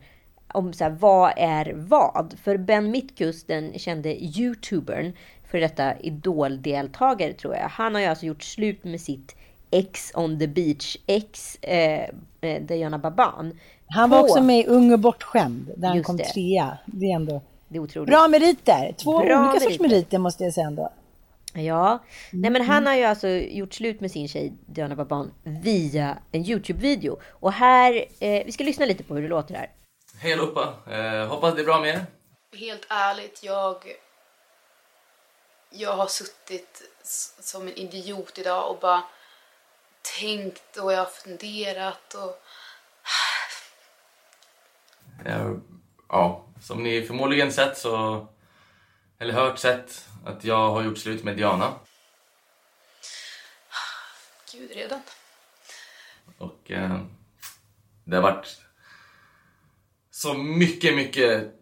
om så här, vad är vad? För Ben Mitkus, den kände youtubern, för detta idoldeltagare tror jag. Han har ju alltså gjort slut med sitt ex on the beach, ex eh, eh Diana Baban. Han var också med i Ung och bortskämd, där han kom det. trea. Det är ändå det är otroligt. bra meriter. Två bra olika meriter. sorts meriter måste jag säga ändå. Ja, nej men han har ju alltså gjort slut med sin tjej Diana Baban via en Youtube-video. Och här, eh, vi ska lyssna lite på hur det låter här. Hej allihopa! Eh, hoppas det är bra med er. Helt ärligt, jag... Jag har suttit som en idiot idag och bara tänkt och jag har funderat och... Ja, ja, som ni förmodligen sett så... Eller hört sett att jag har gjort slut med Diana. Gud, redan. Och eh, det har varit så mycket, mycket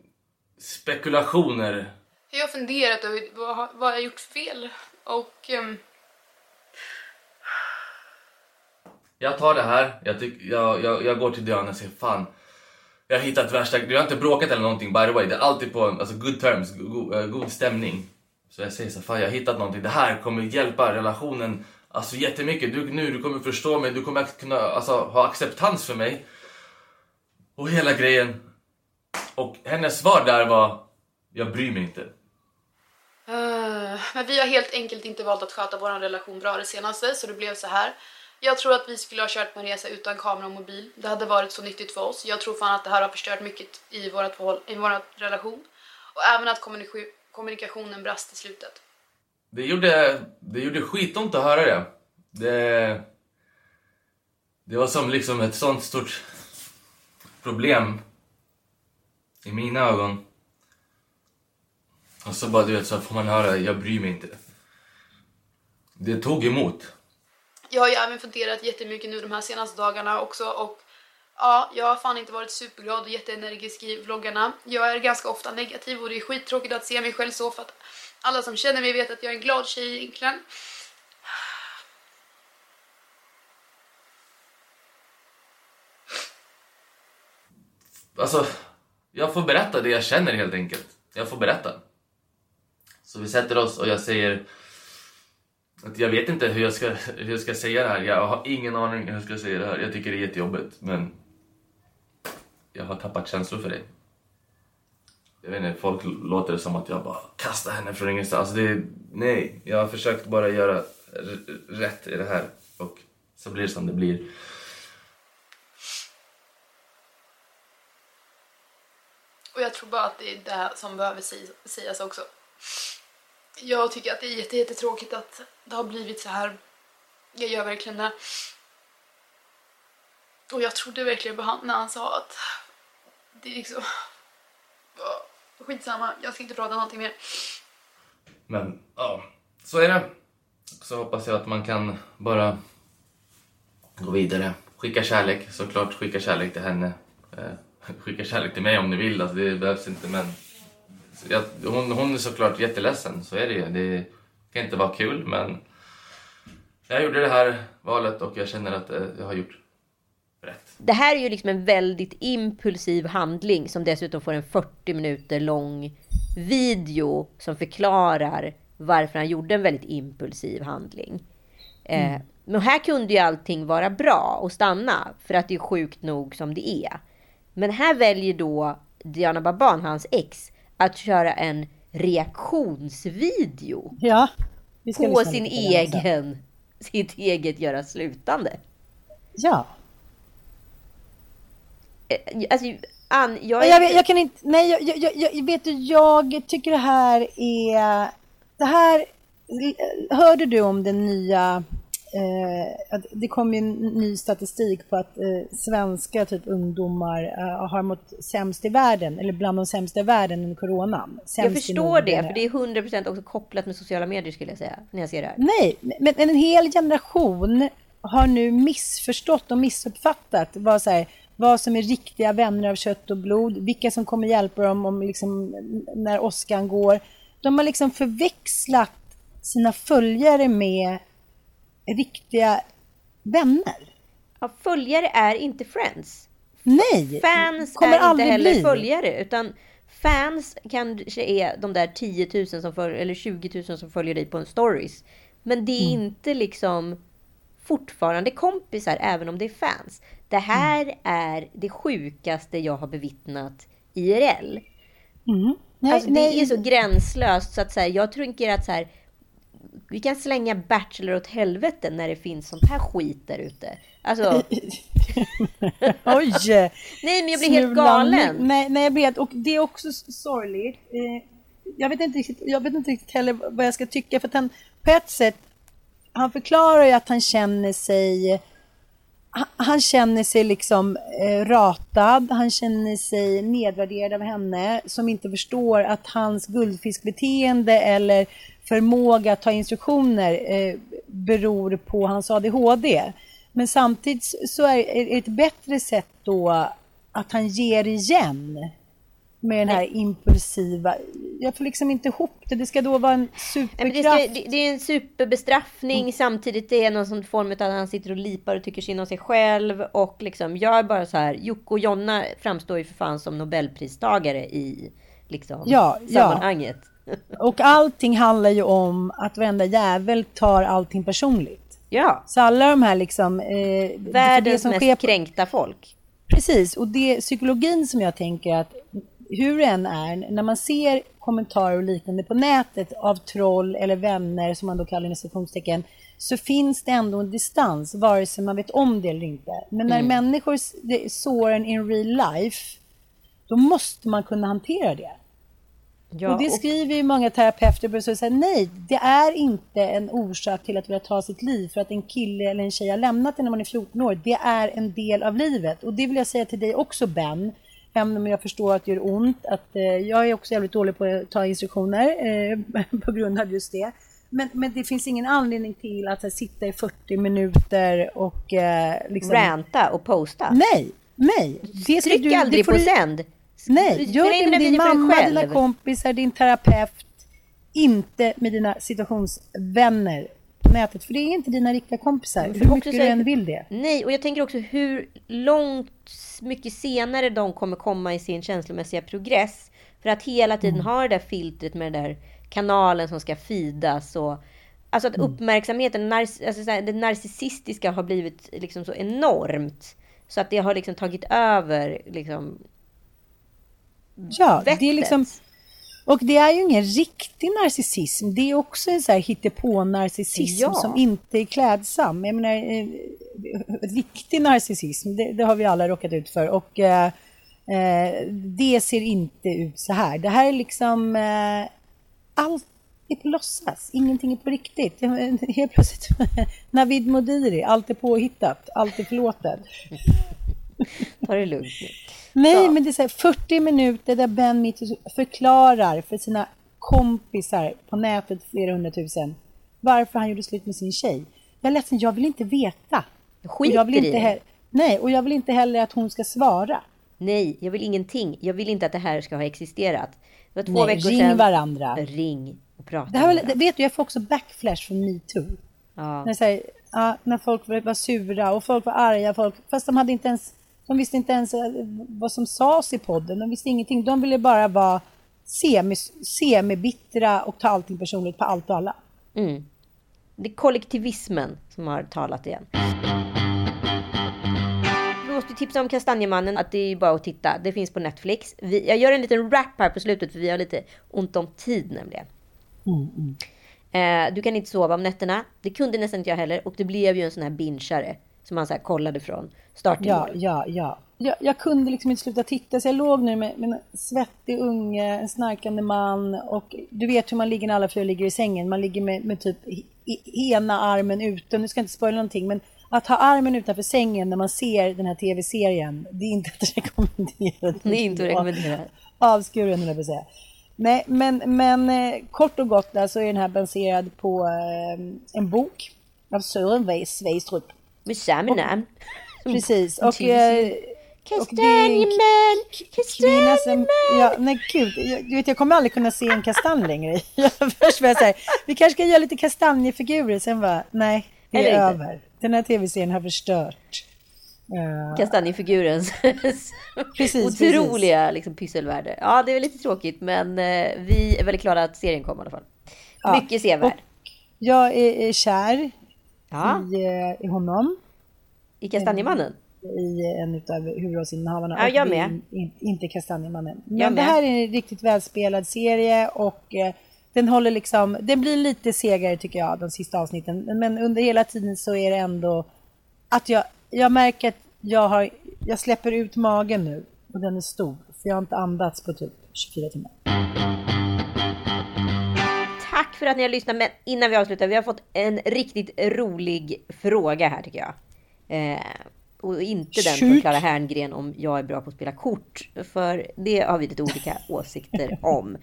spekulationer. Jag har funderat över vad, vad jag gjort fel och... Um... Jag tar det här, jag, tyck, jag, jag, jag går till Diana och säger fan jag har hittat värsta, vi har inte bråkat eller någonting by the way, det är alltid på alltså, good terms, god, uh, eh, god stämning. Så jag säger så fan jag har hittat någonting, det här kommer hjälpa relationen alltså jättemycket. Du, nu du kommer förstå mig, du kommer kunna alltså, ha acceptans för mig. Och hela grejen. Och hennes svar där var, jag bryr mig inte. Uh, men vi har helt enkelt inte valt att sköta vår relation bra det senaste, så det blev så här. Jag tror att vi skulle ha kört på en resa utan kamera och mobil. Det hade varit så nyttigt för oss. Jag tror fan att det här har förstört mycket i vår i vår relation. Och även att kommunikationen brast i slutet. Det gjorde, det gjorde skitont att höra det. Det, det var som liksom ett sånt stort problem i mina ögon. Och så bara du vet, så får man höra, jag bryr mig inte. Det tog emot. Jag har ju även funderat jättemycket nu de här senaste dagarna också och ja, jag har fan inte varit superglad och jätteenergisk i vloggarna. Jag är ganska ofta negativ och det är skittråkigt att se mig själv så för att alla som känner mig vet att jag är en glad tjej egentligen. Alltså, jag får berätta det jag känner helt enkelt. Jag får berätta. Så vi sätter oss och jag säger att jag vet inte hur jag, ska, hur jag ska säga det här. Jag har ingen aning hur jag ska säga det här. Jag tycker det är jättejobbigt men jag har tappat känslor för dig. Jag vet inte, folk låter det som att jag bara kastar henne från ingenstans. Alltså det, nej, jag har försökt bara göra rätt i det här och så blir det som det blir. Och jag tror bara att det är det som behöver sägas också. Jag tycker att det är jätte, jättetråkigt att det har blivit så här. Jag gör verkligen det. Och jag trodde verkligen på han när han sa att det är liksom... Skitsamma, jag ska inte prata någonting mer. Men ja, så är det. Så hoppas jag att man kan bara gå vidare. Skicka kärlek, såklart skicka kärlek till henne. Eh, skicka kärlek till mig om ni vill, alltså det behövs inte men jag, hon, hon är såklart jätteledsen, så är det ju. Det kan inte vara kul, men jag gjorde det här valet och jag känner att eh, jag har gjort rätt. Det här är ju liksom en väldigt impulsiv handling som dessutom får en 40 minuter lång video som förklarar varför han gjorde en väldigt impulsiv handling. Eh, mm. men här kunde ju allting vara bra och stanna för att det är sjukt nog som det är. Men här väljer då Diana Baban, hans ex, att köra en reaktionsvideo. Ja, på sin egen, sitt eget göra slutande. Ja. Eh, alltså, Ann, jag, är... jag, vet, jag kan inte, nej, jag, jag, jag, vet du, jag tycker det här är, det här, hörde du om den nya Eh, det kom ju en ny statistik på att eh, svenska typ, ungdomar eh, har mått sämst i världen, eller bland de sämsta i världen under coronan. Sämst jag förstår det, för det är 100% också kopplat med sociala medier skulle jag säga, när jag ser det här. Nej, men en hel generation har nu missförstått och missuppfattat vad, så här, vad som är riktiga vänner av kött och blod, vilka som kommer hjälpa dem om, liksom, när åskan går. De har liksom förväxlat sina följare med riktiga vänner. Ja, följare är inte friends. Nej! Fans kommer är inte heller bli. följare, utan fans kanske är de där 10 000 som följer, eller 20 000 som följer dig på en stories. Men det är mm. inte liksom fortfarande kompisar, även om det är fans. Det här mm. är det sjukaste jag har bevittnat IRL. Mm. Nej, alltså, nej. Det är så gränslöst så att säga, jag tänker att så här, vi kan slänga Bachelor åt helvete när det finns sånt här skit där ute. Alltså... Oj! nej, men jag blir helt galen. Nej, nej, jag vet. Och det är också sorgligt. Eh, jag vet inte riktigt, jag vet inte riktigt heller vad jag ska tycka. För att han, på ett sätt, han förklarar ju att han känner sig han känner sig liksom eh, ratad, han känner sig nedvärderad av henne som inte förstår att hans guldfiskbeteende eller förmåga att ta instruktioner eh, beror på hans ADHD. Men samtidigt så är det ett bättre sätt då att han ger igen med den här impulsiva... Jag får liksom inte ihop det. Det ska då vara en superkraft. Det, det, är en superbestraffning mm. samtidigt det är någon sån form av att han sitter och lipar och tycker synd om sig själv. Och liksom, jag är bara så här, Jocke och Jonna framstår ju för fan som nobelpristagare i liksom, ja, sammanhanget. Ja. Och allting handlar ju om att varenda jävel tar allting personligt. Ja. Så alla de här liksom... Eh, Världens mest sker... kränkta folk. Precis, och det psykologin som jag tänker att hur det än är, när man ser kommentarer och liknande på nätet av troll eller vänner som man då kallar citationstecken, så finns det ändå en distans, vare sig man vet om det eller inte. Men när mm. människor sår en in real life, då måste man kunna hantera det. Ja, och det skriver ju många terapeuter och säger nej, det är inte en orsak till att vilja ta sitt liv för att en kille eller en tjej har lämnat en när man är 14 år. Det är en del av livet och det vill jag säga till dig också Ben. Även om jag förstår att det gör ont, att eh, jag är också jävligt dålig på att ta instruktioner eh, på grund av just det. Men, men det finns ingen anledning till att här, sitta i 40 minuter och eh, liksom... Ranta och posta? Nej, nej. Det Tryck du, aldrig på sänd. Nej, gör det med din mamma, dina kompisar, din terapeut. Inte med dina situationsvänner på nätet. För det är inte dina riktiga kompisar. Hur mycket du än vill det. Nej, och jag tänker också hur långt mycket senare de kommer komma i sin känslomässiga progress. För att hela tiden mm. ha det där filtret med den där kanalen som ska fidas. Och, alltså att mm. uppmärksamheten, alltså det narcissistiska har blivit liksom så enormt. Så att det har liksom tagit över liksom, Ja, vettet. det är liksom... Och det är ju ingen riktig narcissism. Det är också en så här hittepå-narcissism ja. som inte är klädsam. Jag menar, eh, riktig narcissism, det, det, har vi alla råkat ut för. Och eh, eh, det ser inte ut så här. Det här är liksom... Eh, allt är på låtsas, ingenting är på riktigt. Helt plötsligt, Navid Modiri, allt är påhittat, allt är förlåtet. Ta det lugnt nu. Nej, ja. men det är så här, 40 minuter där Ben Mitchell förklarar för sina kompisar på nätet, flera hundratusen, varför han gjorde slut med sin tjej. Jag är ledsen, jag vill inte veta. Skiter jag vill inte i Nej, och jag vill inte heller att hon ska svara. Nej, jag vill ingenting. Jag vill inte att det här ska ha existerat. Det var två Nej, veckor ring sedan. varandra. Ring och prata Det här var, det, vet du, jag får också backflash från metoo. Ja. När, här, ja, när folk var var sura och folk var arga, folk, fast de hade inte ens, de visste inte ens eh, vad som sades i podden, de visste ingenting. De ville bara vara semi, semibittra och ta allting personligt på allt och alla. Mm. Det är kollektivismen som har talat igen. Vi måste tipsa om Kastanjemannen, att det är bara att titta. Det finns på Netflix. Vi, jag gör en liten rap här på slutet för vi har lite ont om tid nämligen. Eh, du kan inte sova om nätterna. Det kunde nästan inte jag heller. Och det blev ju en sån här bingeare. Som man så här kollade från start till Ja, mål. ja, ja. Jag, jag kunde liksom inte sluta titta så jag låg nu med, med en svettig unge, en snarkande man och du vet hur man ligger när alla fyra ligger i sängen. Man ligger med, med typ ena armen ute. Nu ska jag inte spoila någonting men att ha armen utanför sängen när man ser den här tv-serien, det är inte att rekommendera. Det är inte att rekommendera. Avskuren höll jag säga. Nej, men, men eh, kort och gott där så är den här baserad på eh, en bok av Sören Weiss Sveistrup. Med samma namn. Precis. Och, eh, och är kvinna som, ja, nej gud, jag, du vet, jag kommer aldrig kunna se en kastanj längre. Först var jag säga, vi kanske ska göra lite kastanjefigurer, sen var nej, det är inte. över. Den här tv-serien har förstört. Uh, Kastanjefigurens Precis, otroliga liksom, pysselvärde. Ja, det är lite tråkigt, men eh, vi är väldigt glada att serien kom i alla fall. Ja, Mycket sevärd. jag är, är kär Ja. i, eh, i honom. I Kastanjemannen? I en av huvudrollsinnehavarna. Ja, jag med. In, inte Kastanjemannen. Jag Men det här är en riktigt välspelad serie och eh, den håller liksom, den blir lite segare tycker jag, de sista avsnitten. Men under hela tiden så är det ändå att jag, jag märker att jag har, jag släpper ut magen nu och den är stor. För jag har inte andats på typ 24 timmar. För att ni har lyssnat. Men innan vi avslutar, vi har fått en riktigt rolig fråga här tycker jag. Eh, och inte den från. Clara Herngren om jag är bra på att spela kort. För det har vi lite olika åsikter om.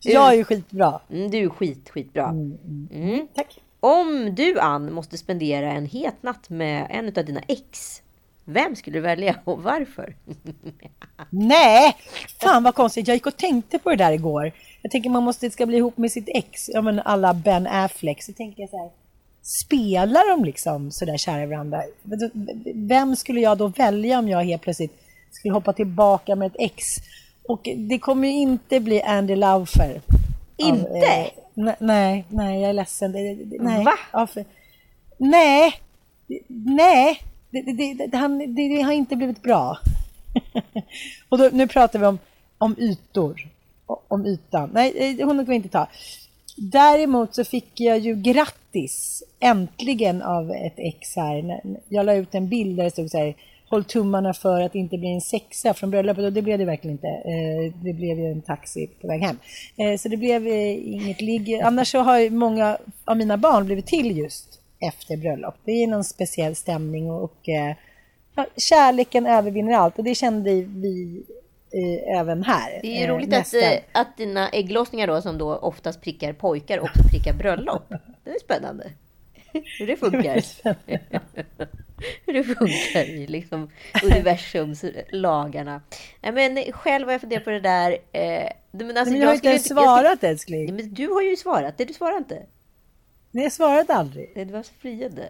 Jag är ju skitbra. Mm, du är skit, skitbra. Mm. Tack. Om du, Ann, måste spendera en het natt med en av dina ex. Vem skulle du välja och varför? Nej! Fan vad konstigt, jag gick och tänkte på det där igår. Jag tänker man måste ska bli ihop med sitt ex, ja men alla Ben Affleck. Så tänker jag så här, spelar de liksom sådär kära i varandra? Vem skulle jag då välja om jag helt plötsligt skulle hoppa tillbaka med ett ex? Och det kommer ju inte bli Andy Laufer. Inte? Av, eh, ne- nej, nej, jag är ledsen. Det, det, nej. Va? Nej, nej, det, det, det, han, det, det har inte blivit bra. Och då, nu pratar vi om, om ytor. Om ytan. Nej, eh, honom kan vi inte ta. Däremot så fick jag ju grattis äntligen av ett ex här. Jag la ut en bild där det stod så här Håll tummarna för att det inte blir en sexa från bröllopet och det blev det verkligen inte. Eh, det blev ju en taxi på väg hem. Eh, så det blev inget ligg. Annars så har ju många av mina barn blivit till just efter bröllop. Det är någon speciell stämning och, och eh, ja, kärleken övervinner allt och det kände vi eh, även här. Det är ju Eh, roligt att, nästan. att dina ägglossningar då, som då oftast prickar pojkar, också prickar bröllop. Det är spännande. Hur det funkar. Hur det funkar i liksom universums lagarna. Nej, men själv har jag funderat på det där. Eh, men alltså, Men jag har inte ens jag svarat älskling. Nej, men du har ju svarat. Det du svarar inte. Nej, jag svarade aldrig. Det var friande.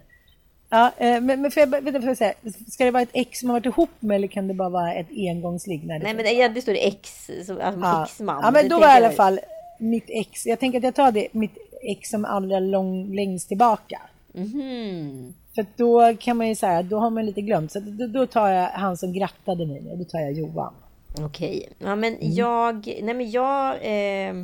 Ja, eh, men, men får jag, vänta, får jag säga, ska det vara ett ex som har varit ihop med eller kan det bara vara ett engångsligg? Nej, det Nej, men egentligen står det ex, så- alltså ja. exman. Ja, men Det då var i alla fall mitt ex. Jag tänker att jag tar det, mitt ex som allra lång, längst tillbaka. Mhm. För då kan man ju säga, då har man lite glömt. Så då, då tar jag han som grattade mig, då tar jag Johan. Okej. Ja, men Mm. jag... Nej, men jag... Eh,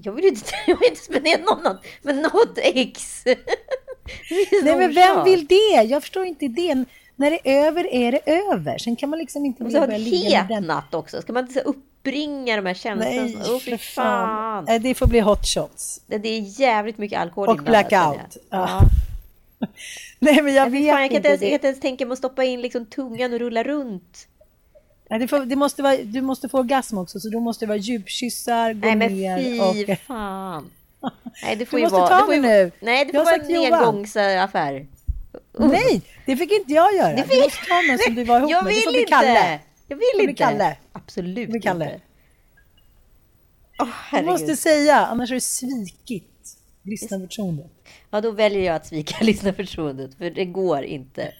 jag vill inte, jag vill inte spendera någon annan, men något ex. Nej men vem vill det? Jag förstår inte idén. När det är över är det över. Sen kan man liksom inte Och så börja ligga med den. natt också. Ska man inte så uppbringa de här känslorna? Nej, fy för fan. fan. Det får bli hot shots. Det är jävligt mycket alkohol Och blackout. Ja. Nej men jag Nej, vet fan, jag kan inte ens, det. jag kan inte ens tänka mig att stoppa in liksom tungan och rulla runt. Nej, det, får, det måste vara, du måste få orgasm också, så då måste det vara djupkyssar, gå Nej men ner fy och... fan. Nej det får Du ju måste vara... ta det mig nu. Nej det får vara en Johan. engångsaffär. Nej, det fick inte jag göra. Det Du måste ta mig som du var ihop Jag med. Det får vill bli inte! Kalle. Jag vill inte. Kalle. Absolut blir Kalle. inte. Oh, du måste säga, annars har du svikit lyssnarförtroendet. Ja, då väljer jag att svika lyssnarförtroendet, för det går inte.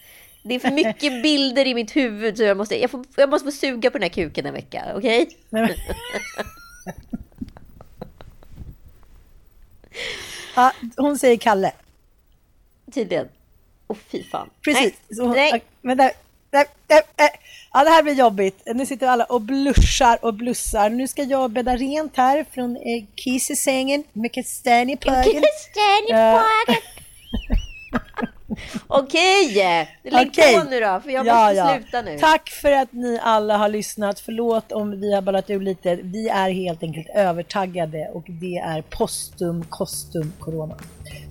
Det är för mycket bilder i mitt huvud så jag måste, jag får, jag måste få suga på den här kuken en vecka, okej? Okay? ja, hon säger Kalle. Tydligen. Åh, oh, fy fan. Precis. Nej. Så, Nej. Men där, där, där, där. Ja, det här blir jobbigt. Nu sitter alla och blushar och blussar. Nu ska jag bädda rent här från eh, kissesängen med kastanjepågen. Kastanjepågen! Okej, lägg Okej. på nu då, för jag Ja, måste ja. sluta nu. Tack för att ni alla har lyssnat. Förlåt om vi har ballat ur lite. Vi är helt enkelt övertaggade och det är postum kostum corona.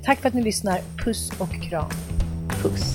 Tack för att ni lyssnar. Puss och kram. Puss.